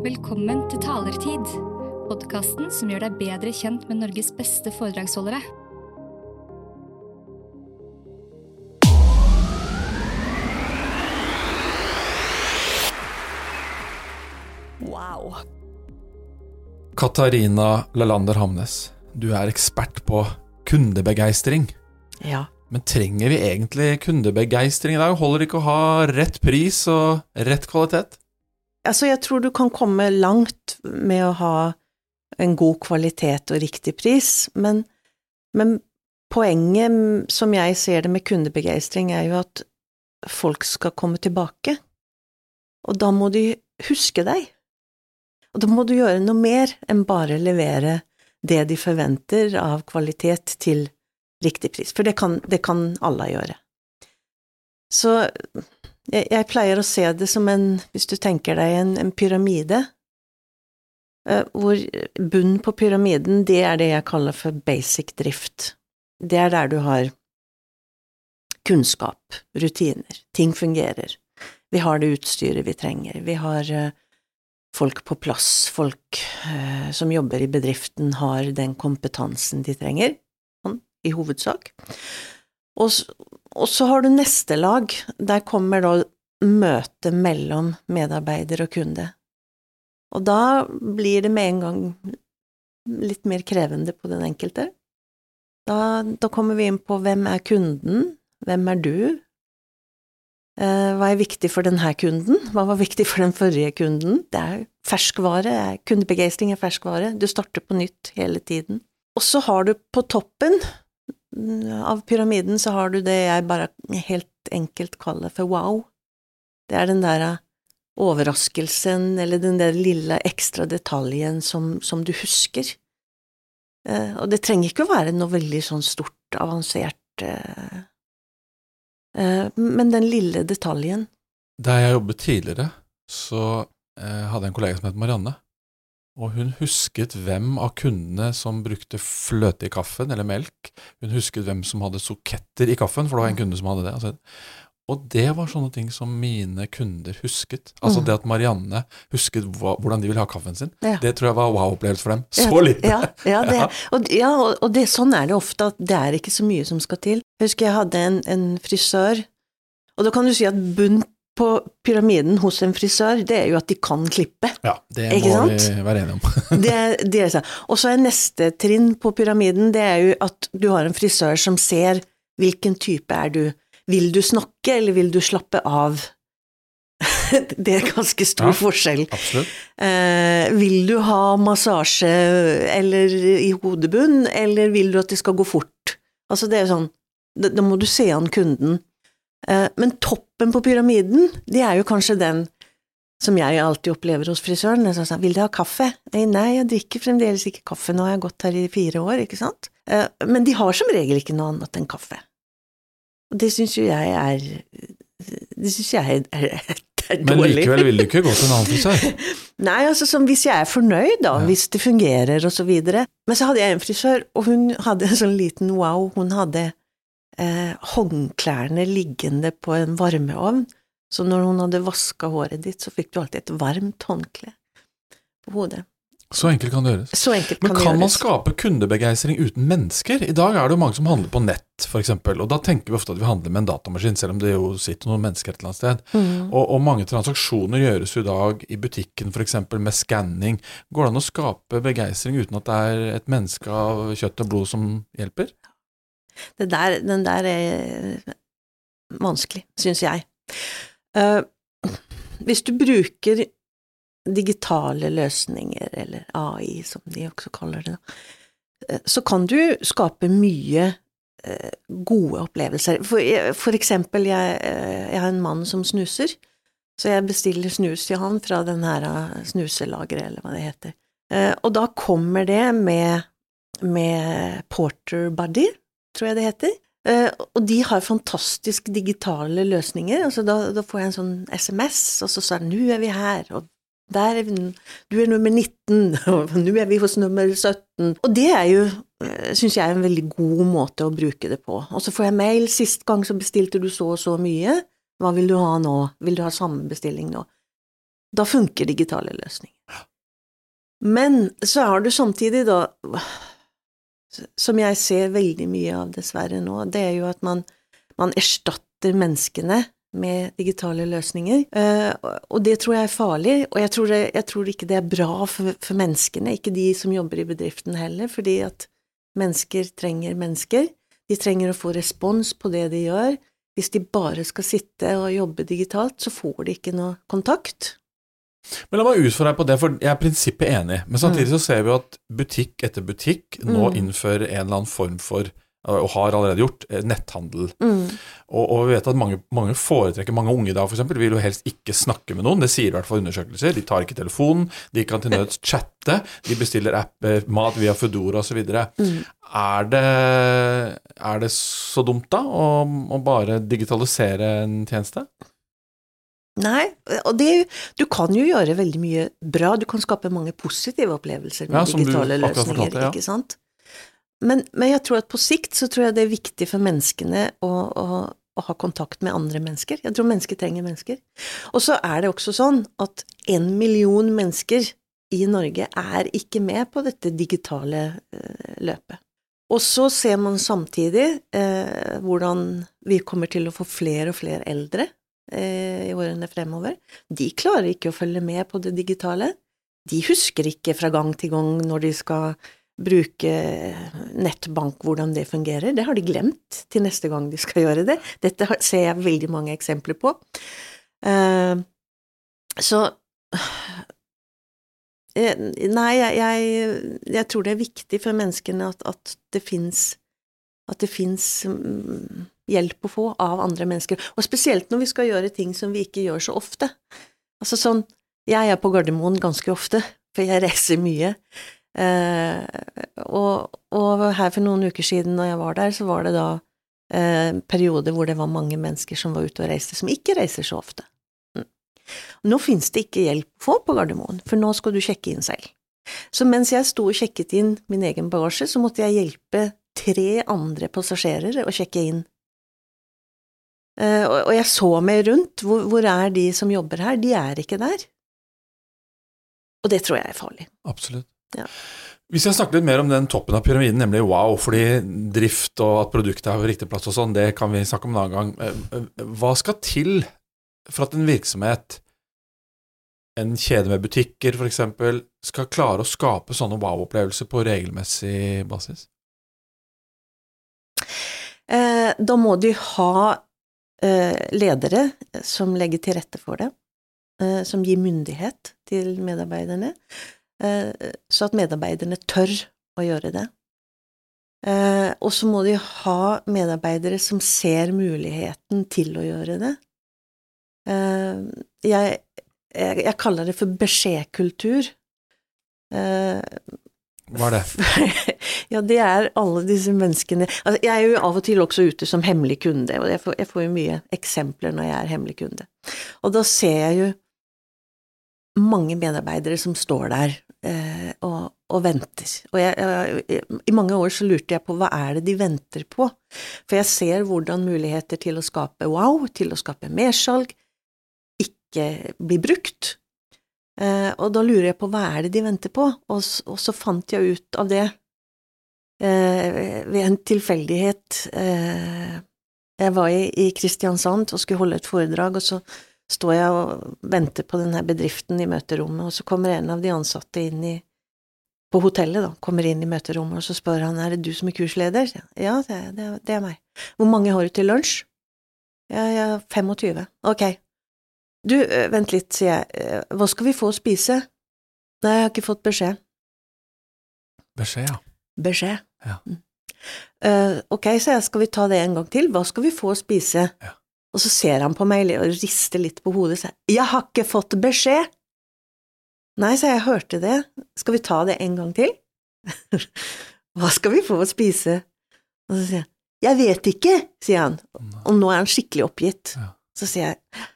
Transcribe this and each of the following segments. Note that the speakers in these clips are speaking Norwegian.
Velkommen til Talertid, podkasten som gjør deg bedre kjent med Norges beste foredragsholdere. Wow. Katarina Lalander Hamnes, du er ekspert på kundebegeistring. Ja. Men trenger vi egentlig kundebegeistring i dag? Holder det ikke å ha rett pris og rett kvalitet? Altså, jeg tror du kan komme langt med å ha en god kvalitet og riktig pris, men, men poenget, som jeg ser det med kundebegeistring, er jo at folk skal komme tilbake. Og da må de huske deg. Og da må du gjøre noe mer enn bare levere det de forventer av kvalitet til riktig pris, for det kan, det kan alle gjøre. Så jeg, jeg, pleier å se det som en, hvis du tenker deg en, en pyramide, uh, hvor bunnen på pyramiden, det er det jeg kaller for basic drift. Det er der du har kunnskap, rutiner, ting fungerer. Vi har det utstyret vi trenger, vi har uh, folk på plass, folk uh, som jobber i bedriften har den kompetansen de trenger, sånn, i hovedsak. Og, og, så har du neste lag, der kommer da møtet mellom medarbeider og kunde. Og da blir det med en gang litt mer krevende på den enkelte. Da, da kommer vi inn på hvem er kunden, hvem er du, Eh, hva er viktig for denne kunden? Hva var viktig for den forrige kunden? Det er ferskvare, kundebegeistring er ferskvare, du starter på nytt hele tiden. Og så har du på toppen av pyramiden så har du det jeg bare helt enkelt kaller for wow. Det er den der overraskelsen, eller den der lille ekstra detaljen som, som du husker. Eh, og det trenger ikke å være noe veldig sånn stort, avansert eh, Eh, men den lille detaljen Da jeg jobbet tidligere, så hadde jeg en kollega som het Marianne. Og hun husket hvem av kundene som brukte fløte i kaffen, eller melk. Hun husket hvem som hadde soketter i kaffen, for det var en kunde som hadde det. Altså, og det var sånne ting som mine kunder husket. Altså mm. det at Marianne husket hvordan de ville ha kaffen sin, ja. det tror jeg var wow-opplevelse for dem. Så ja, lite! Ja, ja, det, og, ja og, det, sånn er det ofte, at det er ikke så mye som skal til. Jeg husker jeg hadde en, en frisør, og da kan du si at bunn på pyramiden hos en frisør, det er jo at de kan klippe. Ja, det må sant? vi være enige om. det, det Og så er neste trinn på pyramiden, det er jo at du har en frisør som ser hvilken type er du vil du snakke, eller vil du slappe av? det er ganske stor ja, forskjell. Eh, vil du ha massasje eller i hodebunn, eller vil du at det skal gå fort? Altså, det er sånn, da, da må du se an kunden. Eh, men toppen på pyramiden, det er jo kanskje den som jeg alltid opplever hos frisøren. Jeg sa, 'Vil du ha kaffe?' Nei, nei, jeg drikker fremdeles ikke kaffe, nå har jeg gått her i fire år, ikke sant? Eh, men de har som regel ikke noe annet enn kaffe. Og det syns jo jeg er Det syns jeg er, er, er dårlig. Men likevel vil du ikke gå til en annen frisør? Nei, altså som hvis jeg er fornøyd, da, ja. hvis det fungerer og så videre. Men så hadde jeg en frisør, og hun hadde en sånn liten wow. Hun hadde eh, håndklærne liggende på en varmeovn. Så når hun hadde vaska håret ditt, så fikk du alltid et varmt håndkle på hodet. Så enkelt kan det gjøres. Så enkelt kan Men kan man skape kundebegeistring uten mennesker? I dag er det jo mange som handler på nett, f.eks., og da tenker vi ofte at vi handler med en datamaskin, selv om det jo sitter noen mennesker et eller annet sted. Mm. Og, og, mange transaksjoner gjøres jo i dag i butikken, f.eks. med skanning. Går det an å skape begeistring uten at det er et menneske av kjøtt og blod som hjelper? Der, den der er vanskelig, syns jeg. Uh, hvis du bruker digitale løsninger, eller AI som de også kaller det, eh, så kan du skape mye eh, gode opplevelser. For, for eksempel, jeg, jeg, har en mann som snuser, så jeg bestiller snus til han fra den her snuselageret, eller hva det heter. Og da kommer det med, med Porter Buddy, tror jeg det heter. og de har fantastisk digitale løsninger. altså da, da får jeg en sånn SMS, og så sa 'nå er vi her', og der er vi, du er nummer 19, og nå er vi hos nummer 17. Og det er jo, eh, syns jeg, er en veldig god måte å bruke det på. Og så får jeg mail, sist gang så bestilte du så og så mye, hva vil du ha nå, vil du ha samme bestilling nå? Da funker digitale løsninger. Men så har du samtidig, da, som jeg ser veldig mye av dessverre nå, det er jo at man, man erstatter menneskene med digitale løsninger. Eh, og det tror jeg er farlig, og jeg tror, det, jeg tror ikke det er bra for, for, menneskene, ikke de som jobber i bedriften heller, fordi at mennesker trenger mennesker. De trenger å få respons på det de gjør. Hvis de bare skal sitte og jobbe digitalt, så får de ikke noe kontakt. Men la meg utfordre deg på det, for jeg er i prinsippet enig. Men samtidig mm. så ser vi at butikk etter butikk nå mm. innfører en eller annen form for og har allerede gjort, eh, netthandel. Mm. Og, og, vi vet at mange, mange foretrekker, mange unge i dag f.eks., vil jo helst ikke snakke med noen. Det sier i hvert fall undersøkelser. De tar ikke telefonen, de kan til nøds chatte, de bestiller apper, mat via Foodora osv. Mm. Er, det, er det så dumt, da, å, å bare digitalisere en tjeneste? Nei, og det, du kan jo gjøre veldig mye bra. Du kan skape mange positive opplevelser med ja, digitale løsninger, fortalte, ja. ikke sant? Men, men, jeg tror at på sikt så tror jeg det er viktig for menneskene å, å, å, ha kontakt med andre mennesker. Jeg tror mennesker trenger mennesker. Og så er det også sånn at en million mennesker i Norge er ikke med på dette digitale eh, løpet. Og så ser man samtidig eh, hvordan vi kommer til å få flere og flere eldre i årene fremover. De klarer ikke å følge med på det digitale. De husker ikke fra gang til gang når de skal bruke nettbank, hvordan det fungerer. Det har de glemt til neste gang de skal gjøre det. Dette ser jeg veldig mange eksempler på. Uh, så eh, Nei, jeg, jeg, jeg, tror det er viktig for menneskene at, at det fins at det fins mm, hjelp å få av andre mennesker, og spesielt når vi skal gjøre ting som vi ikke gjør så ofte. Altså sånn, jeg er på Gardermoen ganske ofte, for jeg reiser mye. Eh, og, og, her for noen uker siden når jeg var der, så var det da eh, perioder hvor det var mange mennesker som var ute og reiste, som ikke reiser så ofte. Mm. Nå finnes det ikke hjelp å få på Gardermoen, for nå skal du sjekke inn selv. Så mens jeg sto og sjekket inn min egen bagasje, så måtte jeg hjelpe tre andre passasjerer å sjekke inn. Eh, og jeg så meg rundt, hvor, hvor er de som jobber her? De er ikke der. Og det tror jeg er farlig. Absolutt. Ja. Vi skal snakke litt mer om den toppen av pyramiden, nemlig wow, fordi drift og at produktet har riktig plass og sånn, det kan vi snakke om en annen gang. Eh, eh, hva skal til for at en virksomhet, en kjede med butikker f.eks., skal klare å skape sånne wow-opplevelser på regelmessig basis? Eh, da må de ha ledere som legger til rette for det, som gir myndighet til medarbeiderne Eh, så at medarbeiderne tør å gjøre det. Eh, og så må de ha medarbeidere som ser muligheten til å gjøre det. Eh, jeg, jeg kaller det for beskjedkultur. Hva er det? ja, det er alle disse menneskene altså, Jeg er jo av og til også ute som hemmelig kunde, og jeg får, jeg får jo mye eksempler når jeg er hemmelig kunde. Og da ser jeg jo mange medarbeidere som står der eh, og, og, venter. Og jeg, jeg, i mange år så lurte jeg på hva er det de venter på? For jeg ser hvordan muligheter til å skape wow, til å skape mersalg, ikke blir brukt. Eh, og da lurer jeg på hva er det de venter på, og, og så fant jeg ut av det eh, ved en tilfeldighet. Eh, jeg var i, i Kristiansand og skulle holde et foredrag, og så står jeg og venter på denne bedriften i møterommet, og så kommer en av de ansatte inn i på hotellet, da, kommer inn i møterommet, og så spør han er det du som er kursleder. Ja, det, det, det er meg. Hvor mange har du til lunsj? Ja, ja, 25. Ok. Du, vent litt, sier jeg, hva skal vi få å spise? Nei, jeg har ikke fått beskjed. Beskjed, ja. Beskjed. Ja. Uh, ok, sier jeg, skal vi ta det en gang til? Hva skal vi få å spise? Ja. Og så ser han på meg og rister litt på hodet og sier Jeg har ikke fått beskjed! Nei, så jeg hørte det, skal vi ta det en gang til? Hva skal vi få å spise? Og så sier han Jeg vet ikke, sier han, og nå er han skikkelig oppgitt. Ja. Så sier jeg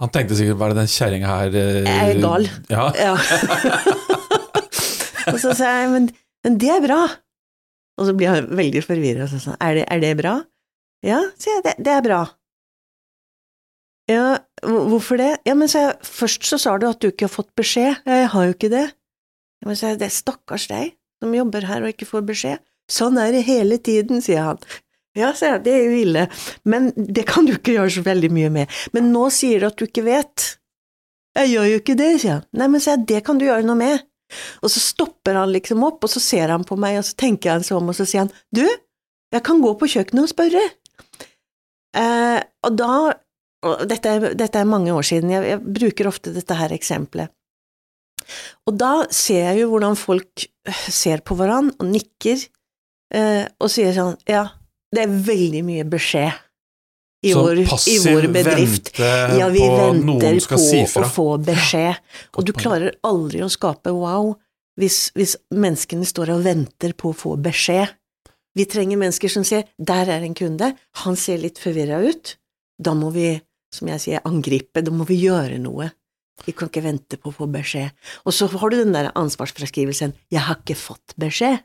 Han tenkte sikkert Hva er det den kjerringa her eh, Jeg er gal. Ja. ja. og så sa jeg men, men, det er bra. Og så blir han veldig forvirra og sånn er det, er det bra? Ja, sier jeg, det, det er bra. Ja, Hvorfor det? Ja, men så jeg, først så sa du at du ikke har fått beskjed. Ja, jeg har jo ikke det. Ja, men så jeg, det er stakkars deg som jobber her og ikke får beskjed. Sånn er det hele tiden, sier han. Ja, sier jeg, det er jo ille, men det kan du ikke gjøre så veldig mye med. Men nå sier du at du ikke vet. Jeg gjør jo ikke det, sier han. Nei, men sier jeg, det kan du gjøre noe med. Og så stopper han liksom opp, og så ser han på meg, og så tenker han seg om, og så sier han, du, jeg kan gå på kjøkkenet og spørre. Eh, og da og dette, er, dette er mange år siden, jeg, jeg bruker ofte dette her eksempelet. Og da ser jeg jo hvordan folk ser på hverandre og nikker, eh, og sier sånn, ja, det er veldig mye beskjed i, Så vår, i vår bedrift. vente Ja, vi på venter på si å få beskjed, og du klarer aldri å skape wow hvis, hvis menneskene står og venter på å få beskjed. Vi trenger mennesker som sier 'der er en kunde', han ser litt forvirra ut, da må vi, som jeg sier, angripe, da må vi gjøre noe. Vi kan ikke vente på å få beskjed. Og så har du den der ansvarsfraskrivelsen 'jeg har ikke fått beskjed',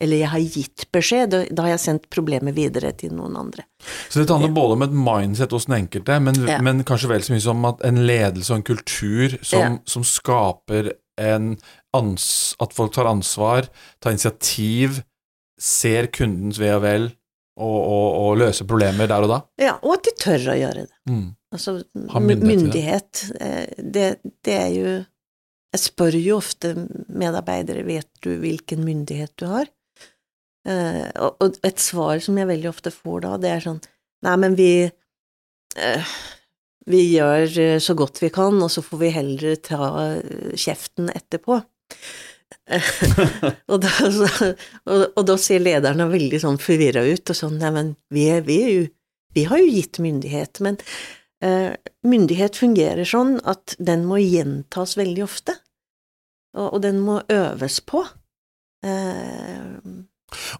eller 'jeg har gitt beskjed', da, da har jeg sendt problemet videre til noen andre. Så dette handler både om et mindset hos den enkelte, men, Ja. men kanskje vel så mye som at en ledelse og en kultur som, Ja. som skaper en ans at folk tar ansvar, tar initiativ, ser kundens ve og vel, og, og, og løser problemer der og da. Ja, og at de tør å gjøre det. Mm. Altså, myndighet myndighet, eh, det, det er jo Jeg spør jo ofte medarbeidere vet du hvilken myndighet du har. Eh, og, et svar som jeg veldig ofte får da, det er sånn Nei, men vi eh, Vi gjør eh, så godt vi kan, og så får vi heller ta eh, kjeften etterpå. og, da, så, og, og da ser lederne veldig sånn forvirra ut, og sånn Nei, men vi, vi, vi har jo gitt myndighet, men myndighet fungerer sånn at den må gjentas veldig ofte, og, den må øves på. Eh,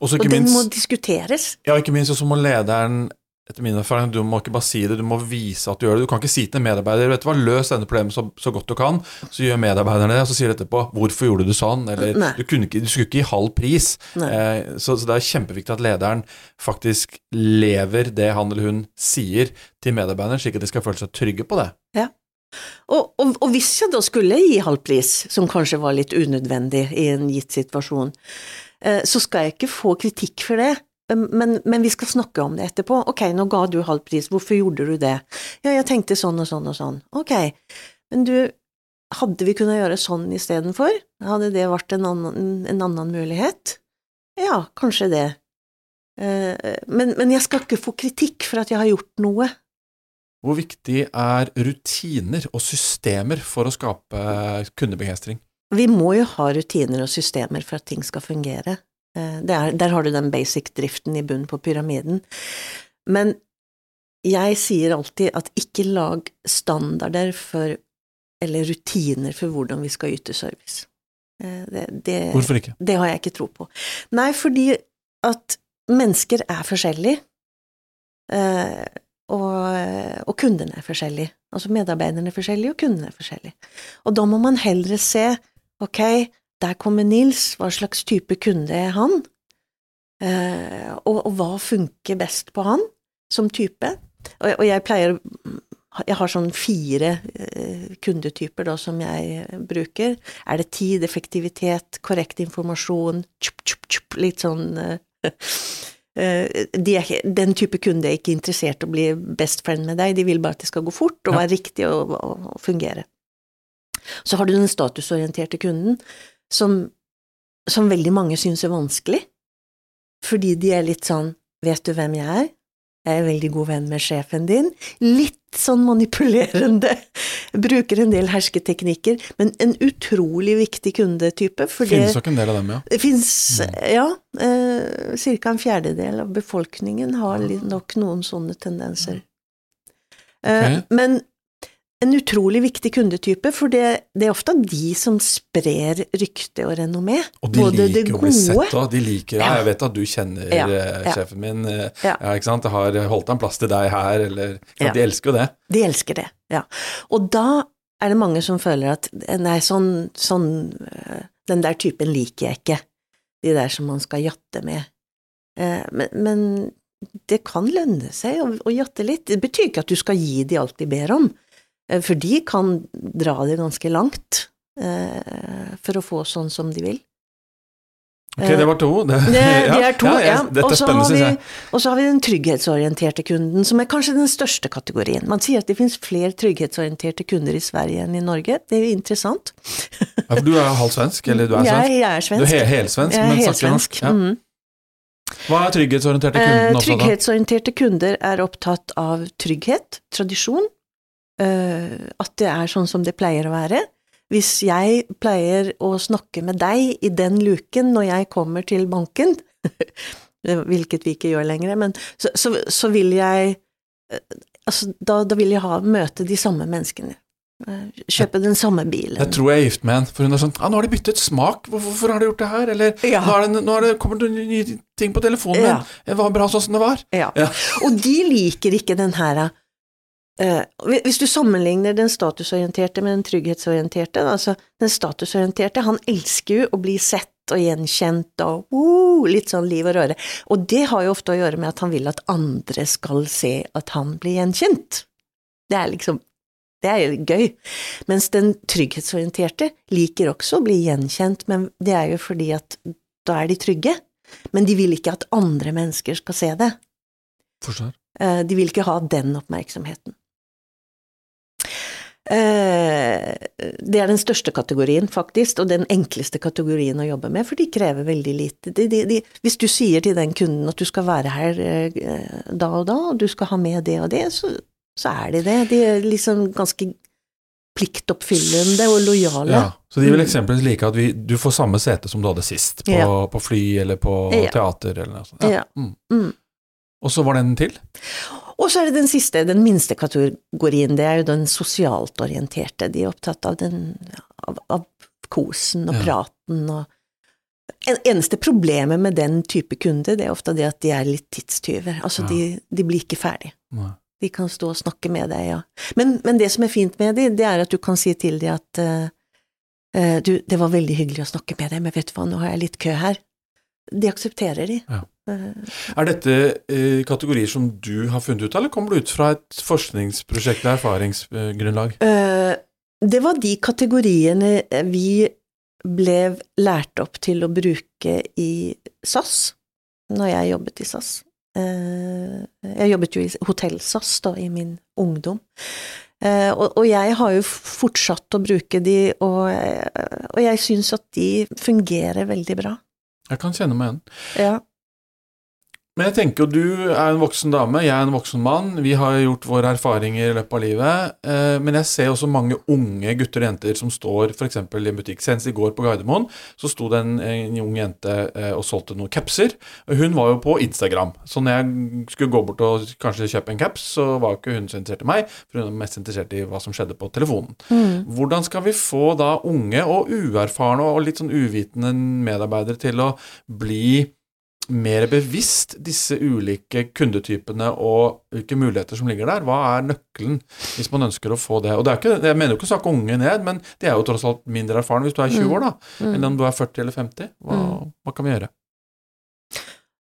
Og den minst, må diskuteres. ja, ikke minst så må lederen etter min erfaring, du må ikke bare si det, du må vise at du gjør det. Du kan ikke si til en medarbeider vet du hva, løs denne problemet så, så godt du kan, så gjør medarbeiderne det, og så sier de etterpå 'hvorfor gjorde du sånn', eller Nei. du, ikke, 'du skulle ikke gi halv pris'. Eh, så, så det er kjempeviktig at lederen faktisk lever det han eller hun sier til medarbeideren, slik at de skal føle seg trygge på det. Og, og, og hvis jeg da skulle gi halv pris, som kanskje var litt unødvendig i en gitt situasjon, eh, så skal jeg ikke få kritikk for det. Men, men vi skal snakke om det etterpå. Ok, nå ga du halv pris, hvorfor gjorde du det? Ja, jeg tenkte sånn og sånn og sånn. Ok, men du, hadde vi kunnet gjøre sånn istedenfor? Hadde det vært en annen, en annen mulighet? Ja, kanskje det. Eh, Men, men jeg skal ikke få kritikk for at jeg har gjort noe. Hvor viktig er rutiner og systemer for å skape kundebegeistring? Vi må jo ha rutiner og systemer for at ting skal fungere. Eh, det er, der har du den basic driften i bunnen på pyramiden. Men jeg sier alltid at ikke lag standarder for, eller rutiner for hvordan vi skal yte service. Eh, Det, det, Hvorfor ikke? det har jeg ikke tro på. Nei, fordi at mennesker er forskjellige, eh, og, og kundene er forskjellige. Altså medarbeiderne er forskjellige, og kundene er forskjellige. Og da må man heller se, ok, der kommer Nils, hva slags type kunde er han? Eh, og, og hva funker best på han som type? Og, og jeg pleier jeg har sånn fire eh, kundetyper da, som jeg eh, bruker. Er det tid, effektivitet, korrekt informasjon, tjup, tjup, tjup, litt sånn eh, eh, de er, Den type kunde er ikke interessert i å bli best friend med deg, de vil bare at det skal gå fort og Ja. være riktig og, og, og fungere. Så har du den statusorienterte kunden, som, som veldig mange syns er vanskelig, fordi de er litt sånn Vet du hvem jeg er? Jeg er veldig god venn med sjefen din. Litt sånn manipulerende. Bruker en del hersketeknikker, men en utrolig viktig kundetype. For Finnes nok en del av dem, ja. det fins, ja, eh, ca. en fjerdedel av befolkningen har nok noen sånne tendenser. Eh, Men en utrolig viktig kundetype, for det, det er ofte de som sprer rykte og renommé. Og de Både liker å bli sett òg. De liker ja, jeg vet at du kjenner Ja, eh, ja. sjefen min. eh, Ja. Ikke sant. Jeg har holdt en plass til deg her, eller Ja. De elsker jo det. De elsker det, ja. Og da er det mange som føler at nei, sånn, sånn øh, Den der typen liker jeg ikke. De der som man skal jatte med. Eh, Men, men det kan lønne seg å, å jatte litt. Det betyr ikke at du skal gi de alt de ber om, eh, for de kan dra det ganske langt eh, for å få sånn som de vil. Ok, det var to. Det, Det, de er to, ja, ja. ja. Og så har har vi den trygghetsorienterte kunden, som er kanskje den største kategorien. Man sier at det finnes flere trygghetsorienterte kunder i Sverige enn i Norge. Det er jo interessant. Ja, for du er halvt svensk, eller du er svensk? Jeg, jeg er Du er he helsvensk, men snakker norsk. Ja. Mm. Hva er trygghetsorienterte Eh, kunden da? trygghetsorienterte kunder er opptatt av trygghet, tradisjon, eh, at det er sånn som det pleier å være. Hvis jeg pleier å snakke med deg i den luken når jeg kommer til banken, hvilket vi ikke gjør lenger, men så, så, så vil jeg eh, Altså, da, da vil jeg ha møte de samme menneskene. Eh, Kjøpe den samme bilen. Jeg tror jeg er gift med en, for hun er sånn ah, 'Nå har de byttet smak, hvorfor, hvorfor har de gjort det her?' Eller Ja. nå, det, 'Nå det, kommer det nye ting på telefonen min', Ja. det var bra sånn som det var'. Ja. Ja. Og de liker ikke den her eh, Hvis du sammenligner den statusorienterte med den trygghetsorienterte, altså den statusorienterte, han elsker jo å bli sett og gjenkjent og uh, litt sånn liv og røre. Og det har jo ofte å gjøre med at han vil at andre skal se at han blir gjenkjent. Det er liksom det er jo gøy. Mens den trygghetsorienterte liker også å bli gjenkjent, men det er jo fordi at da er de trygge. Men de vil ikke at andre mennesker skal se det. Forstår. Eh, De vil ikke ha den oppmerksomheten. Eh, Det er den største kategorien, faktisk, og den enkleste kategorien å jobbe med, for de krever veldig lite. De, de, de, hvis du sier til den kunden at du skal være her eh, da og da, og du skal ha med det og det, så, så er de det. De er liksom ganske pliktoppfyllende og lojale. Ja, så de vil Mm. eksempelvis like at vi, du får samme sete som du hadde sist, på, Ja. på fly eller på Ja. teater eller noe sånt. Ja. Mm. Mm. Og så var det en til? Og så er det den siste, den minste kategorien, det er jo den sosialt orienterte. De er opptatt av den, av, av kosen og Ja. praten og en, Eneste problemet med den type kunde, det er ofte det at de er litt tidstyver. Altså, Ja. de, de blir ikke ferdig. Nei. De kan stå og snakke med deg, ja. Men, men det som er fint med de, det er at du kan si til dem at uh, du, det var veldig hyggelig å snakke med deg, men vet du hva, nå har jeg litt kø her. De aksepterer de. Ja. Eh, Er dette eh, kategorier som du har funnet ut av, eller kommer det ut fra et forskningsprosjekt eller erfaringsgrunnlag? Eh, det var de kategoriene vi ble lært opp til å bruke i SAS, når jeg jobbet i SAS. Eh, jeg jobbet jo i Hotell-SAS da, i min ungdom. Eh, og, og jeg har jo fortsatt å bruke de, og, og jeg syns at de fungerer veldig bra. Jeg kan kjenne meg igjen. Ja. Men jeg tenker jo du er en voksen dame, jeg er en voksen mann. Vi har gjort våre erfaringer i løpet av livet. Eh, men jeg ser også mange unge gutter og jenter som står f.eks. i butikk. Senest i går på Gardermoen så sto det en, en ung jente eh, og solgte noen capser. Hun var jo på Instagram, så når jeg skulle gå bort og kanskje kjøpe en caps, så var ikke hun så interessert i meg, for hun var mest interessert i hva som skjedde på telefonen. Mm. Hvordan skal vi få da unge og uerfarne og litt sånn uvitende medarbeidere til å bli mer bevisst disse ulike kundetypene og hvilke muligheter som ligger der? Hva er nøkkelen hvis man ønsker å få det? Og det er ikke, Jeg mener jo ikke å snakke unge ned, men de er jo tross alt mindre erfarne hvis du er 20 år, da, Mm. enn om du er 40 eller 50. Hva, Mm. hva kan vi gjøre?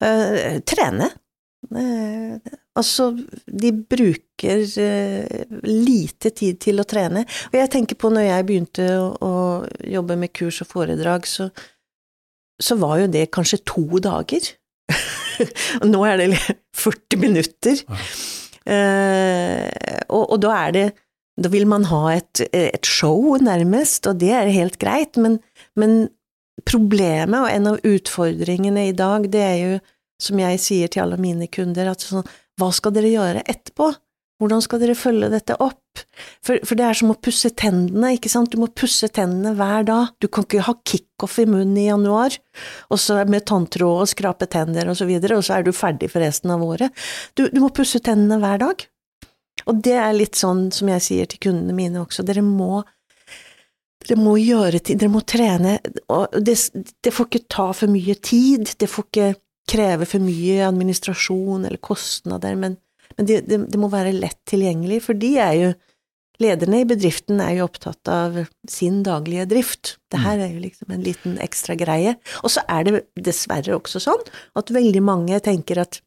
Uh, trene. Uh, altså, de bruker uh, lite tid til å trene. Og jeg tenker på når jeg begynte å, å jobbe med kurs og foredrag, så, så var jo det kanskje to dager. og nå er det 40 minutter. Ja. Eh, og, og da er det Da vil man ha et, et show, nærmest, og det er helt greit, men, men problemet og en av utfordringene i dag, det er jo, som jeg sier til alle mine kunder, at sånn, hva skal dere gjøre etterpå? Hvordan skal dere følge dette opp? For, for det er som å pusse tennene, ikke sant? Du må pusse tennene hver dag. Du kan ikke ha kickoff i munnen i januar, og så med tanntråd og skrape tenner og så videre, og så er du ferdig for resten av året. Du, du må pusse tennene hver dag. Og det er litt sånn som jeg sier til kundene mine også, dere må dere må gjøre ting, dere må trene, og det, det får ikke ta for mye tid, det får ikke kreve for mye administrasjon eller kostnader, men, men det, det, det må være lett tilgjengelig, for de er jo Lederne i bedriften er jo opptatt av sin daglige drift. Det her er jo liksom en liten ekstra greie. Og så er det dessverre også sånn at veldig mange tenker at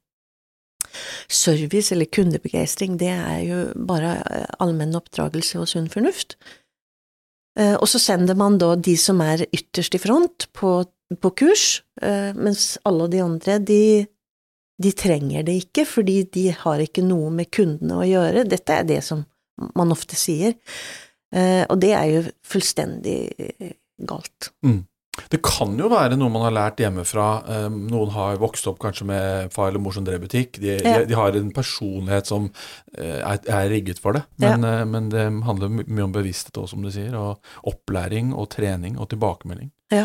service eller kundebegeistring, det er jo bare eh, allmenn oppdragelse og sunn fornuft. Eh, og så sender man da de som er ytterst i front, på, på kurs, eh, mens alle de andre, de, de trenger det ikke, fordi de har ikke noe med kundene å gjøre. Dette er det som man ofte sier. Eh, og det er jo fullstendig eh, galt. Mm. Det kan jo være noe man har lært hjemmefra. Eh, noen har vokst opp kanskje med far eller mor som drev butikk. De, Ja. de, de har en personlighet som er, er rigget for det. Men, ja. men det handler mye om bevissthet òg, som du sier. Og opplæring og trening og tilbakemelding. Ja.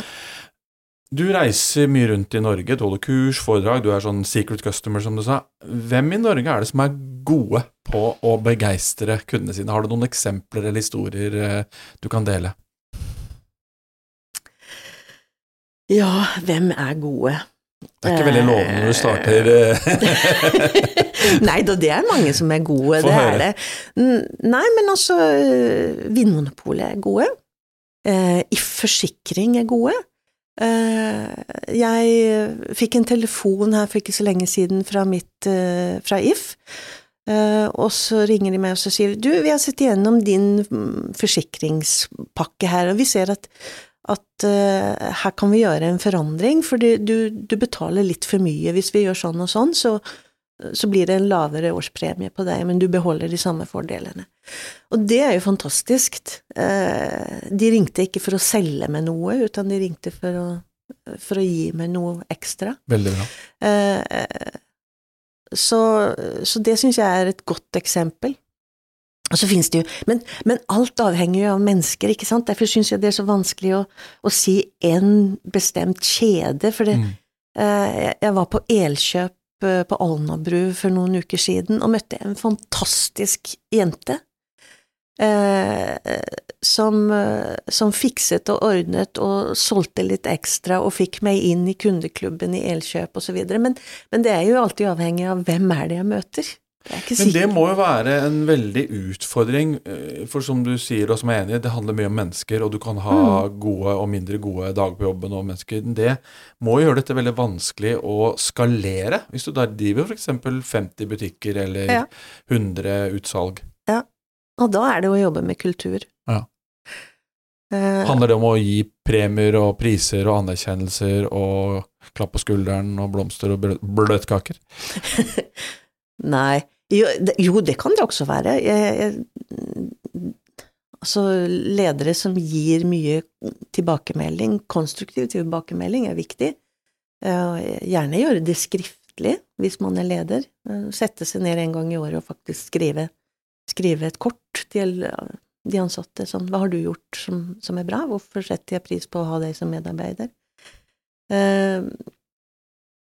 Du reiser mye rundt i Norge, du holder kurs, foredrag, du er sånn secret customer, som du sa. Hvem i Norge er det som er gode på å begeistre kundene sine? Har du noen eksempler eller historier eh, du kan dele? Ja, hvem er gode? Det er ikke veldig lovende når du starter eh, Nei da, det er mange som er gode, Få det høre. er det. Nei, men altså, øh, Vinmonopolet er gode. i If Forsikring er gode. Eh, jeg fikk en telefon her for ikke så lenge siden fra mitt, eh, fra If, eh, og så ringer de meg og så sier du, vi har sett igjennom din forsikringspakke her, og vi ser at at her kan vi gjøre en forandring, for du, du betaler litt for mye. Hvis vi gjør sånn og sånn, så, så blir det en lavere årspremie på deg, men du beholder de samme fordelene. Og det er jo fantastisk. Eh, de ringte ikke for å selge meg noe, utan de ringte for å, for å gi meg noe ekstra. Veldig bra. Eh, så, så det syns jeg er et godt eksempel. Og så finnes det jo, men, men alt avhenger jo av mennesker, ikke sant? Derfor syns jeg det er så vanskelig å, å si en bestemt kjede, for det, Mm. eh, jeg- jeg var på Elkjøp på Alnabru for noen uker siden og møtte en fantastisk jente. Eh, som, eh, som fikset og ordnet og solgte litt ekstra og fikk meg inn i kundeklubben i Elkjøp videre, men, men det er jo alltid avhengig av hvem er det jeg møter. Det Men det må jo være en veldig utfordring, eh, for som du sier, og som jeg er enig i, det handler mye om mennesker, og du kan ha Mm. gode og mindre gode dager på jobben og mennesker. Det må jo gjøre dette veldig vanskelig å skalere, hvis du da driver f.eks. 50 butikker eller Ja. 100 utsalg. Ja, Og da er det å jobbe med kultur. Ja. Eh, Handler det om å gi premier og priser og anerkjennelser og klapp på skulderen og blomster og blø- bløtkaker? Nei. Jo det, jo, det kan det også være. Jeg, jeg, altså, ledere som gir mye tilbakemelding, konstruktiv tilbakemelding, er viktig. Eh, gjerne gjøre det skriftlig, hvis man er leder. Eh, Sette seg ned en gang i året og faktisk skrive, skrive et kort til de ansatte. Sånn, hva har du gjort som, som er bra? Hvorfor setter jeg pris på å ha deg som medarbeider? Eh,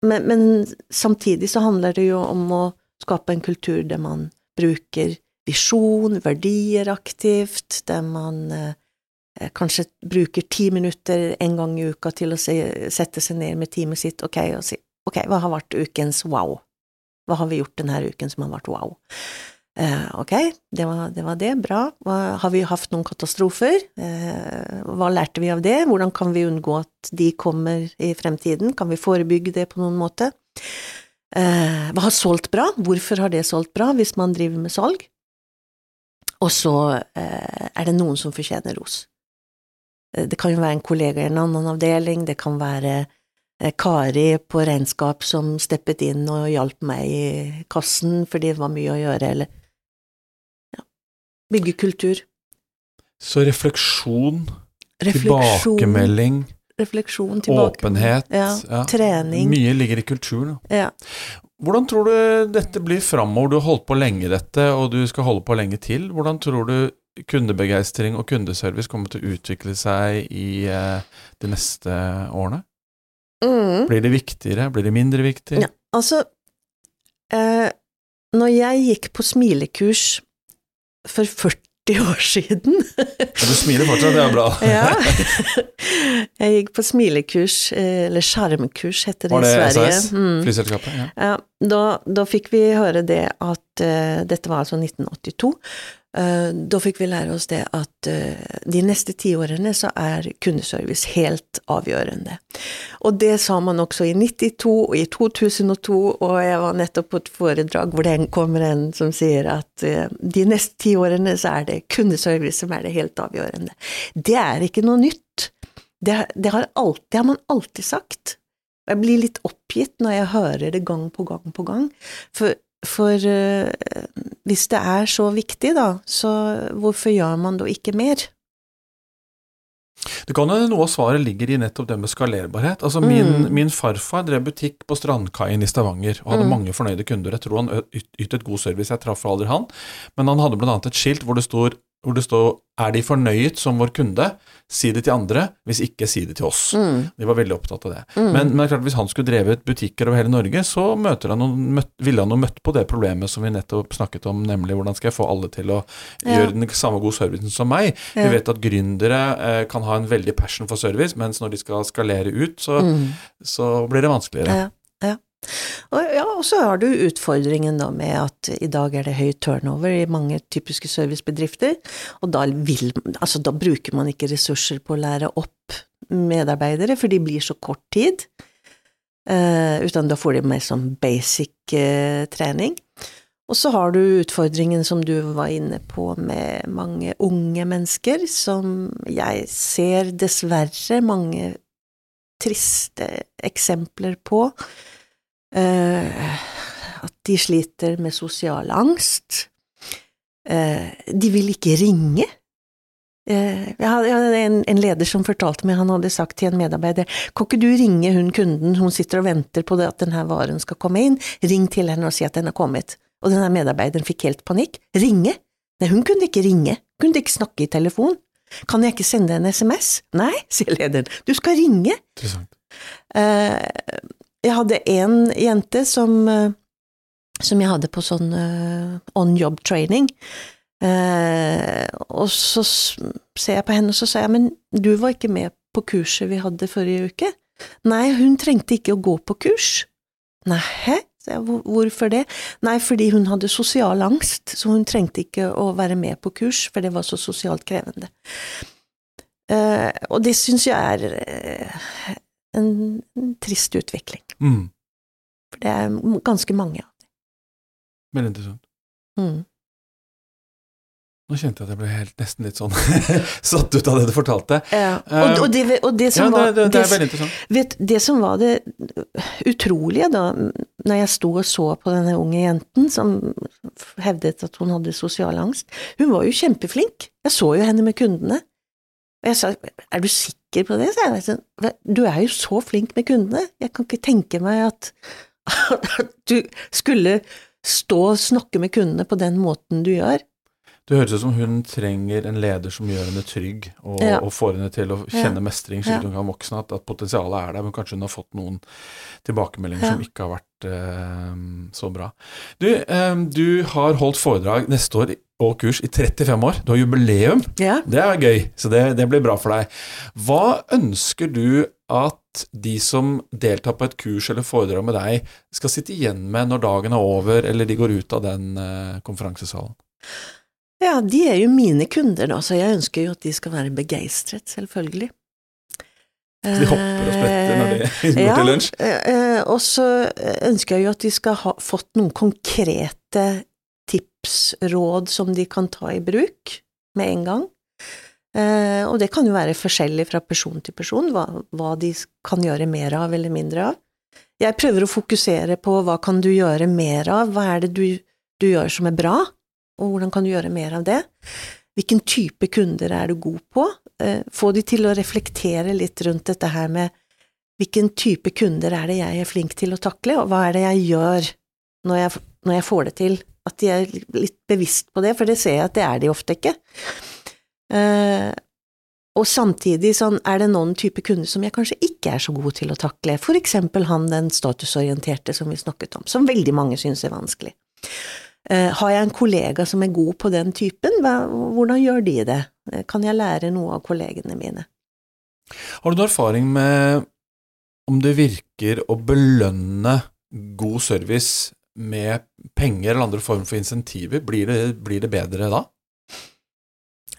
men, men samtidig så handler det jo om å skape en kultur der man bruker visjon, verdier aktivt, der man eh, kanskje bruker ti minutter en gang i uka til å se, sette seg ned med teamet sitt, ok, og si ok, hva har vært ukens wow? Hva har vi gjort denne uken som har vært wow? Eh, ok, det var, det var det, bra. Hva, har vi hatt noen katastrofer? Eh, hva lærte vi av det? Hvordan kan vi unngå at de kommer i fremtiden? Kan vi forebygge det på noen måte? Eh, hva har solgt bra? Hvorfor har det solgt bra, hvis man driver med salg? Og så eh, er det noen som fortjener ros. Eh, Det kan jo være en kollega i en annen avdeling, det kan være Kari på regnskap som steppet inn og hjalp meg i kassen fordi det var mye å gjøre, eller ja, bygge kultur. Så refleksjon, Refleksjon, tilbakemelding, refleksjon, tilbake. åpenhet Ja, ja. trening. Mye ligger i kulturen. Ja. Hvordan tror du dette blir framover? Du har holdt på lenge dette, og du skal holde på lenge til. Hvordan tror du kundebegeistring og kundeservice kommer til å utvikle seg i eh, de neste årene? Mm. Blir det viktigere? Blir det mindre viktig? Ja, altså eh, Når jeg gikk på smilekurs for 40 år siden du smiler fortsatt, det er bra. Ja. Jeg gikk på smilekurs, eh, eller sjarmkurs heter det Var det i Sverige. SAS? Mm. Flyselskapet? Ja. Da, da fikk vi høre det at uh, Dette var altså 1982. Uh, da fikk vi lære oss det at uh, de neste ti årene så er kundeservice helt avgjørende. Og det sa man også i 92 og i 2002, og jeg var nettopp på et foredrag hvor det kommer en som sier at de neste ti årene så er det kundeservice som er det helt avgjørende. Det er ikke noe nytt. Det, det, har, alltid, det har man alltid sagt. Jeg blir litt oppgitt når jeg hører det gang på gang på gang. For, for uh, hvis det er så viktig, da, så hvorfor gjør man da ikke mer? Det kan hende noe av svaret ligger i nettopp det med skalerbarhet. Altså min, mm. min farfar drev butikk på Strandkaien i Stavanger og hadde mm. mange fornøyde kunder. Jeg tror han ytet god service, jeg traff aldri han, men han hadde annet et skilt hvor det stod hvor det står 'Er de fornøyet som vår kunde?' Si det til andre, hvis ikke si det til oss. Mm. De var veldig opptatt av det. Mm. Men, men klart, hvis han skulle drevet butikker over hele Norge, så han noen, møtt, ville han jo møtt på det problemet som vi nettopp snakket om, nemlig hvordan skal jeg få alle til å ja. gjøre den samme gode servicen som meg. Ja. Vi vet at gründere eh, kan ha en veldig passion for service, mens når de skal skalere ut, så, mm. så blir det vanskeligere. Ja, Ja. Og, ja, så har du utfordringen da med at i dag er det høy turnover i mange typiske servicebedrifter, og da, vil, altså, da bruker man ikke ressurser på å lære opp medarbeidere, for de blir så kort tid, uh, utan da får de mer sånn basic uh, trening. Og så har du utfordringen som du var inne på med mange unge mennesker, som jeg ser dessverre mange triste eksempler på Eh, at de sliter med sosial angst. Eh, de vil ikke ringe. Eh, jeg hadde en, en, leder som fortalte meg, han hadde sagt til en medarbeider, kan ikke du ringe hun kunden, hun sitter og venter på det at denne varen skal komme inn, ring til henne og si at den er kommet. Og denne medarbeideren fikk helt panikk. Ringe? Nei, hun kunne ikke ringe, hun kunne ikke snakke i telefon. Kan jeg ikke sende en SMS? Nei, sier lederen, du skal ringe. Interessant. Uh, jeg hadde én jente som, eh, som jeg hadde på sånn uh, on job training. Uh, og så ser jeg på henne, og så sier jeg, men du var ikke med på kurset vi hadde forrige uke? Nei, hun trengte ikke å gå på kurs. Nei, hvorfor det? Nei, fordi hun hadde sosial angst, så hun trengte ikke å være med på kurs, for det var så sosialt krevende. Og det syns jeg er en trist utvikling. Mm. For det er ganske mange av dem. Veldig interessant. Mm. Nå kjente jeg at jeg ble helt, nesten litt sånn satt ut av det du fortalte. Ja, og, og, det, og det, som ja, det, det, det, er veldig interessant. Vet, det som var det utrolige da, når jeg sto og så på denne unge jenten som hevdet at hun hadde sosial angst, hun var jo kjempeflink. Jeg så jo henne med kundene. Og jeg sa, er du sikker på det? sa jeg. sa, du er jo så flink med kundene, jeg kan ikke tenke meg at, at du skulle stå og snakke med kundene på den måten du gjør. Det høres ut som hun trenger en leder som gjør henne trygg, og, ja. og får henne til å kjenne ja. mestring slik hun kan voksne, at, at, potensialet er der, men kanskje hun har fått noen tilbakemeldinger ja. som ikke har vært eh, så bra. Du, eh, du har holdt foredrag neste år og kurs i 35 år. Du har jubileum. Ja. Det er gøy, så det, det, blir bra for deg. Hva ønsker du at de som deltar på et kurs eller foredrag med deg, skal sitte igjen med når dagen er over, eller de går ut av den eh, konferansesalen? Ja, de er jo mine kunder, da, så jeg ønsker jo at de skal være begeistret, selvfølgelig. Så de hopper og spretter når de går ja, til lunsj? Eh, og så ønsker jeg jo at de skal ha fått noen konkrete tips, råd som de kan ta i bruk med en gang. Eh, og det kan jo være forskjellig fra person til person, hva, hva, de kan gjøre mer av eller mindre av. Jeg prøver å fokusere på hva kan du gjøre mer av, hva er det du, du gjør som er bra, og hvordan kan du gjøre mer av det? Hvilken type kunder er du god på? Eh, få de til å reflektere litt rundt dette her med hvilken type kunder er det jeg er flink til å takle, og hva er det jeg gjør når jeg, når jeg får det til? at de er litt bevisst på det, for det ser jeg at det er de ofte ikke. Uh, og samtidig sånn, er det noen type kunder som jeg kanskje ikke er så god til å takle, for eksempel han den statusorienterte som vi snakket om, som veldig mange synes er vanskelig. Uh, har jeg en kollega som er god på den typen, hvordan gjør de det? Uh, kan jeg lære noe av kollegene mine? Har du noen erfaring med om det virker å belønne god service med penger eller andre former for insentiver, blir det, blir det bedre da?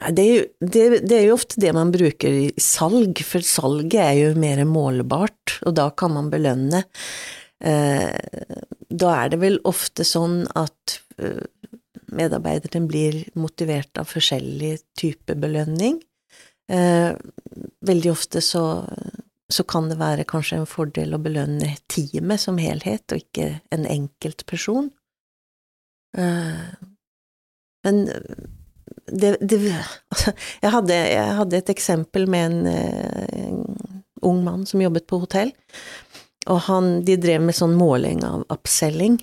Det er, jo, det, det er, jo, ofte det man bruker i salg, for salget er jo mer målbart, og da kan man belønne. Eh, da er det vel ofte sånn at eh, medarbeideren blir motivert av forskjellig type belønning. Eh, veldig ofte så, så kan det være kanskje en fordel å belønne teamet som helhet, og ikke en enkelt person. Men det, det altså, jeg, hadde, jeg, hadde, et eksempel med en, en, ung mann som jobbet på hotell, og han, de drev med sånn måling av upselling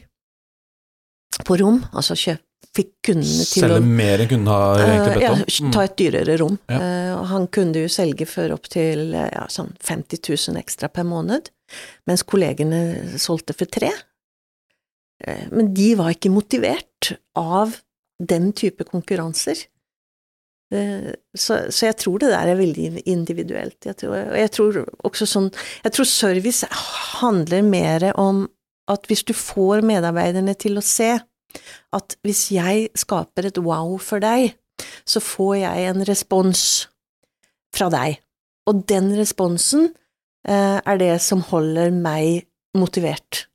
på rom, altså kjøp, fikk kundene til selge å Selge mer enn kundene har egentlig bedt om? Ja, ta et dyrere rom. Ja. Uh, han kunne jo selge for opptil ja, sånn 50 000 ekstra per måned, mens kollegene solgte for tre. Uh, men de var ikke motivert av den type konkurranser. Eh, så, så, jeg tror det der er veldig individuelt. Jeg tror, og jeg tror også sånn Jeg tror service handler mer om at hvis du får medarbeiderne til å se at hvis jeg skaper et wow for deg, så får jeg en respons fra deg. Og den responsen eh, er det som holder meg motivert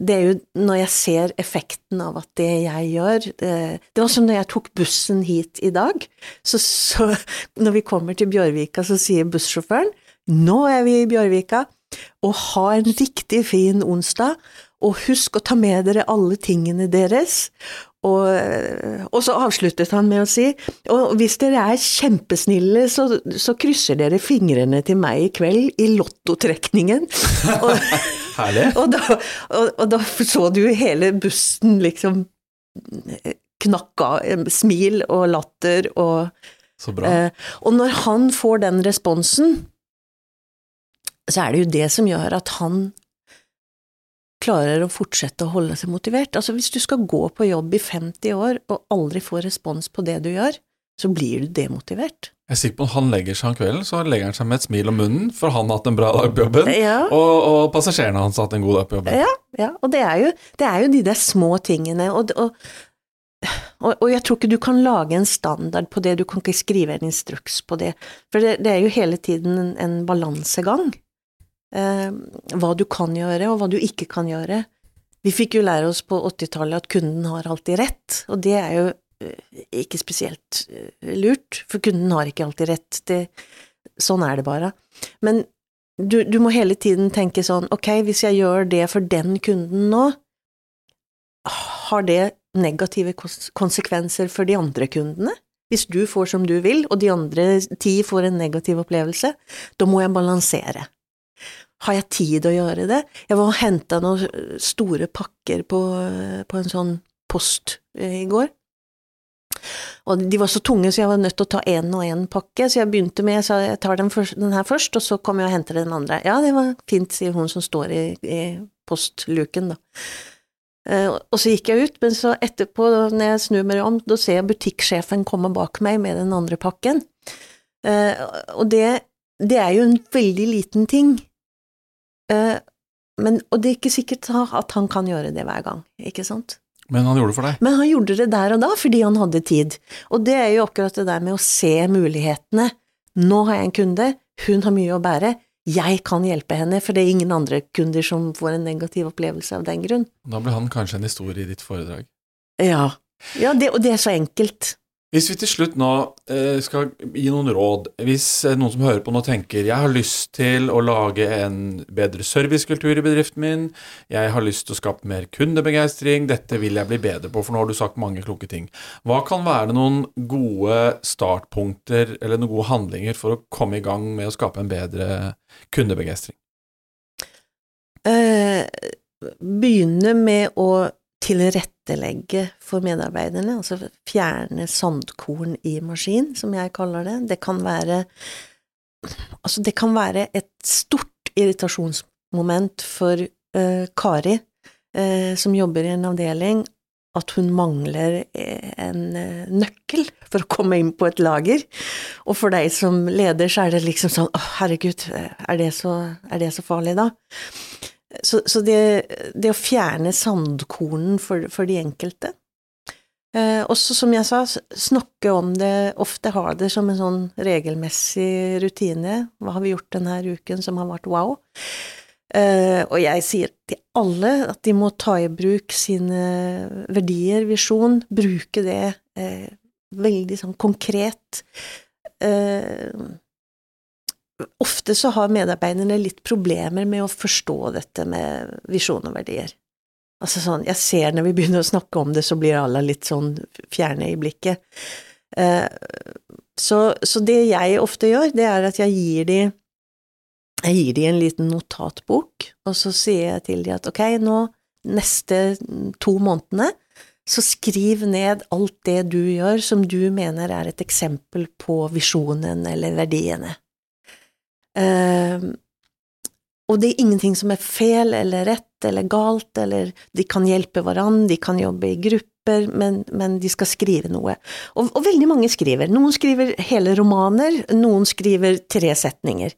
det er jo når jeg ser effekten av at det jeg gjør Det, det var som når jeg tok bussen hit i dag, så, så når vi kommer til Bjørvika, så sier bussjåføren nå er vi i Bjørvika, og ha en riktig fin onsdag, og husk å ta med dere alle tingene deres, og, og, så avsluttet han med å si og hvis dere er kjempesnille, så, så krysser dere fingrene til meg i kveld i lottotrekningen. Herlig. Og da, og, og da så du hele bussen liksom knakka, smil og latter og Så bra. Eh, og når han får den responsen, så er det jo det som gjør at han klarer å fortsette å holde seg motivert. Altså hvis du skal gå på jobb i 50 år og aldri få respons på det du gjør, så blir du demotivert. Jeg er sikker på at han legger seg om kvelden, så legger han seg med et smil om munnen, for han har hatt en bra dag på jobben, Ja. og, og passasjerene hans har hatt en god dag på jobben. Ja, ja og det er, jo, det er jo de der små tingene, og, og, og, jeg tror ikke du kan lage en standard på det, du kan ikke skrive en instruks på det, for det, det er jo hele tiden en, en balansegang. Eh, hva du kan gjøre, og hva du ikke kan gjøre. Vi fikk jo lære oss på 80-tallet at kunden har alltid rett, og det er jo ikke spesielt eh, lurt, for kunden har ikke alltid rett. Det, sånn er det bare. Men du, du, må hele tiden tenke sånn, ok, hvis jeg gjør det for den kunden nå, har det negative konsekvenser for de andre kundene? Hvis du får som du vil, og de andre ti får en negativ opplevelse, da må jeg balansere. Har jeg tid å gjøre det? Jeg var og henta noen store pakker på, på, en sånn post eh, i går. Og de var så tunge, så jeg var nødt til å ta én og én pakke, så jeg begynte med, så jeg tar den, først, den, her først, og så kommer jeg og henter den andre. Ja, det var fint, sier hun som står i, i postluken, da. Uh, og så gikk jeg ut, men så etterpå, når jeg snur meg om, da ser jeg butikksjefen komme bak meg med den andre pakken. Uh, og det, det er jo en veldig liten ting, Eh, men, og det er ikke sikkert at han kan gjøre det hver gang, ikke sant? Men han gjorde det for deg? Men han gjorde det der og da, fordi han hadde tid. Og det er jo akkurat det der med å se mulighetene. Nå har jeg en kunde, hun har mye å bære, jeg kan hjelpe henne, for det er ingen andre kunder som får en negativ opplevelse av den grunn. Da blir han kanskje en historie i ditt foredrag? Ja. ja det, og det er så enkelt. Hvis vi til slutt nå eh, skal gi noen råd, hvis eh, noen som hører på nå tenker jeg har lyst til å lage en bedre servicekultur i bedriften min, jeg har lyst til å skape mer kundebegeistring, dette vil jeg bli bedre på, for nå har du sagt mange kloke ting. Hva kan være noen gode startpunkter eller noen gode handlinger for å komme i gang med å skape en bedre kundebegeistring? Eh, begynne med å tilrettelegge for medarbeiderne, altså fjerne sandkorn i maskin, som jeg kaller det. Det kan være Altså, det kan være et stort irritasjonsmoment for uh, Kari, uh, som jobber i en avdeling, at hun mangler eh, en nøkkel for å komme inn på et lager. Og for deg som leder, så er det liksom sånn Å, herregud, er det så, er det så farlig, da? Så, så det, det, å fjerne sandkornen for, for de enkelte eh, Også, som jeg sa, snakke om det, ofte ha det som en sånn regelmessig rutine. Hva har vi gjort denne uken som har vært wow? Eh, og jeg sier til alle at de må ta i bruk sine verdier, visjon, bruke det eh, veldig sånn konkret. Eh, ofte så har medarbeiderne litt problemer med å forstå dette med visjon og verdier. Altså sånn, jeg ser når vi begynner å snakke om det, så blir alle litt sånn fjerne i blikket. Eh, så, så, det jeg ofte gjør, det er at jeg gir de jeg gir de en liten notatbok, og så sier jeg til de at ok, nå neste to månedene så skriv ned alt det du gjør som du mener er et eksempel på visjonen eller verdiene. Uh, og det er ingenting som er feil eller rett eller galt, eller de kan hjelpe hverandre, de kan jobbe i grupper, men, men de skal skrive noe. Og, og, veldig mange skriver. Noen skriver hele romaner, noen skriver tre setninger.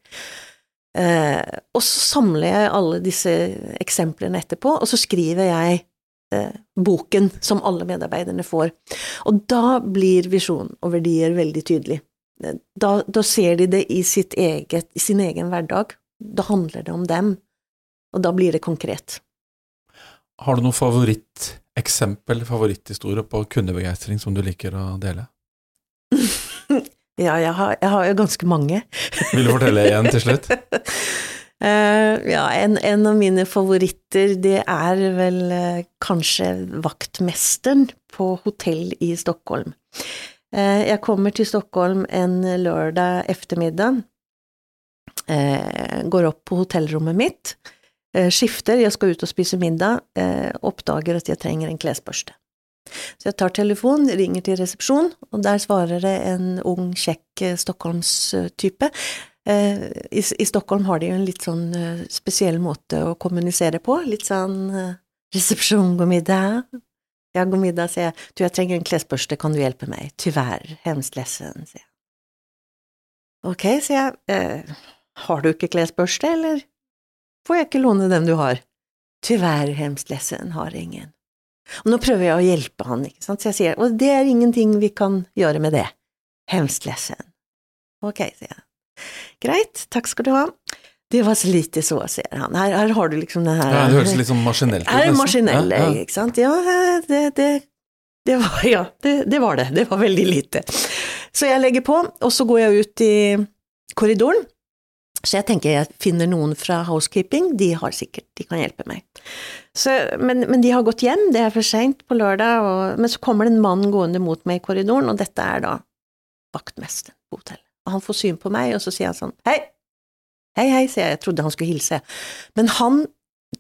Eh, og så samler jeg alle disse eksemplene etterpå, og så skriver jeg eh, boken som alle medarbeiderne får. Og da blir visjon og verdier veldig tydelig. Da, da, ser de det i, eget, i sin egen hverdag. Da handler det om dem, og da blir det konkret. Har du noe favoritteksempel, favoritthistorie på kundebegeistring som du liker å dele? ja, jeg har, jeg har, jo ganske mange. Vil du fortelle én til slutt? Uh, ja, en, en, av mine favoritter, det er vel uh, kanskje vaktmesteren på hotell i Stockholm. Eh, jeg kommer til Stockholm en lørdag eftermiddag, eh, går opp på hotellrommet mitt, eh, skifter, jeg skal ut og spise middag, oppdager at jeg trenger en klesbørste. Så jeg tar telefonen, ringer til resepsjon, og der svarer det en ung, kjekk stockholmstype. I, I Stockholm har de jo en litt sånn spesiell måte å kommunisere på, litt sånn resepsjon, god middag, ja, god middag, sier jeg. Du, jeg trenger en klesbørste, kan du hjelpe meg? Tyvärr, hemskt ledsen, sier jeg. Ok, sier jeg. Eh, har du ikke klesbørste, eller får jeg ikke låne den du har? Tyvärr, hemskt ledsen, har ingen. Og nå prøver jeg å hjelpe han, ikke sant, så jeg sier, og det er ingenting vi kan gjøre med det. Hemskt ledsen. Ok, sier jeg. Greit, takk skal du ha. Det var så lite så, sier han. Her, her har du liksom den her ja, Det høres litt sånn maskinelt ut. Er maskinell, ja, ja. ikke sant. Ja, det, det, det var Ja, det, det, var det. Det var veldig lite. Så jeg legger på, og så går jeg ut i korridoren. Så jeg tenker jeg finner noen fra housekeeping, de har sikkert, de kan hjelpe meg. Så, men, men, de har gått hjem, det er for seint på lørdag, og, men så kommer det en mann gående mot meg i korridoren, og dette er da vaktmesteren på hotellet. Og han får syn på meg, og så sier han sånn, hei, Hei, hei, sier jeg, jeg trodde han skulle hilse. Men han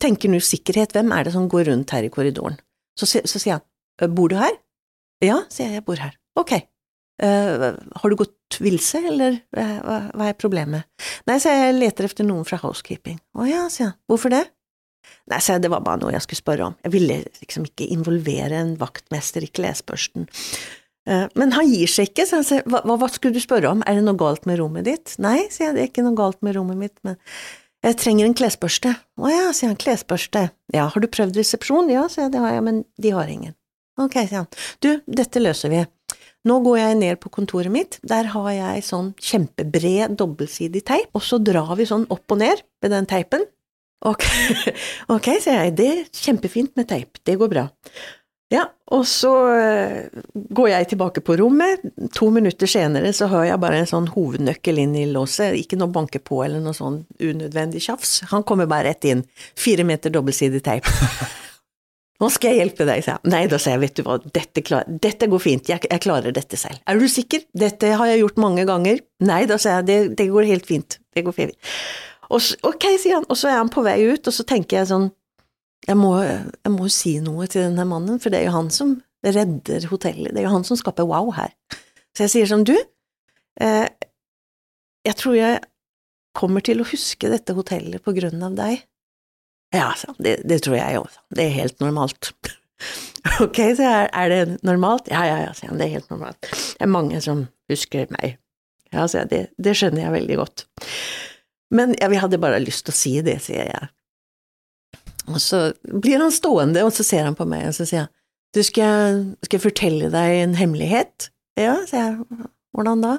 tenker nå sikkerhet, hvem er det som går rundt her i korridoren? Så, så sier han, bor du her? Ja, sier jeg, jeg bor her. Ok. Uh, har du gått vilse, eller uh, hva, er problemet? Nei, sier jeg, jeg leter etter noen fra housekeeping. Å ja, sier han, hvorfor det? Nei, sier jeg, det var bare noe jeg skulle spørre om. Jeg ville liksom ikke involvere en vaktmester i klesbørsten. Eh, men han gir seg ikke, så han sier hva, hva, skulle du spørre om, er det noe galt med rommet ditt? Nei, sier jeg, det er ikke noe galt med rommet mitt, men jeg trenger en klesbørste. Å ja, sier han, klesbørste. Ja, har du prøvd resepsjon? Ja, sier jeg, det har jeg, men de har ingen. Ok, sier han, du, dette løser vi. Nå går jeg ned på kontoret mitt, der har jeg sånn kjempebred dobbeltsidig teip, og så drar vi sånn opp og ned med den teipen. Ok, okay sier jeg, det er kjempefint med teip, det går bra. Ja, og så eh, går jeg tilbake på rommet. To minutter senere så hører jeg bare en sånn hovednøkkel inn i låset, ikke noe banke på eller noe sånn unødvendig tjafs. Han kommer bare rett inn. Fire meter dobbeltsidig teip. Nå skal jeg hjelpe deg, sa jeg. Nei, da sa jeg, vet du hva, dette, klar, dette går fint, jeg, jeg, klarer dette selv. Er du sikker? Dette har jeg gjort mange ganger. Nei, da sa jeg, det, det går helt fint, det går fint. Og så, ok, sier han, og så er han på vei ut, og så tenker jeg sånn, jeg må, jeg må si noe til denne mannen, for det er jo han som redder hotellet, det er jo han som skaper wow her. Så jeg sier sånn, du, eh, jeg tror jeg kommer til å huske dette hotellet på grunn av deg. Ja, så, det, det tror jeg òg, det er helt normalt. ok, så er, er, det normalt? Ja, ja, ja, sier han, det er helt normalt. Det er mange som husker meg. Ja, så det, det skjønner jeg veldig godt. Men ja, vi hadde bare lyst til å si det, sier jeg. Og så blir han stående, og så ser han på meg, og så sier han, du, skal jeg, skal jeg fortelle deg en hemmelighet? Ja, sier jeg, hvordan da?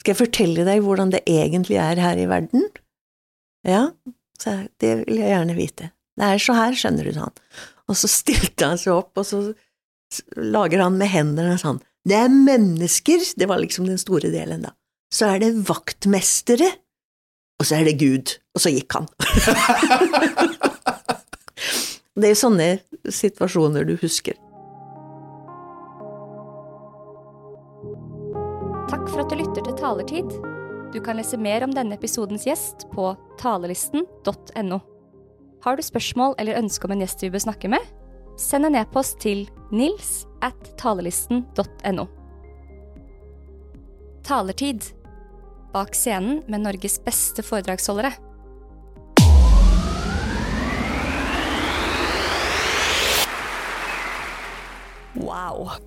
Skal jeg fortelle deg hvordan det egentlig er her i verden? Ja, sa jeg, det vil jeg gjerne vite. Det er så her, skjønner du, sa han. Og så stilte han seg opp, og så lager han med hendene sånn, det er mennesker, det var liksom den store delen da. Så er det vaktmestere, og så er det Gud, og så gikk han. det er sånne situasjoner du husker. Takk for at du lytter til Talertid. Du kan lese mer om denne episodens gjest på talelisten.no. Har du spørsmål eller ønske om en gjest vi bør snakke med? Send en e-post til nils at talelisten.no. Talertid bak scenen med Norges beste foredragsholdere. Wow.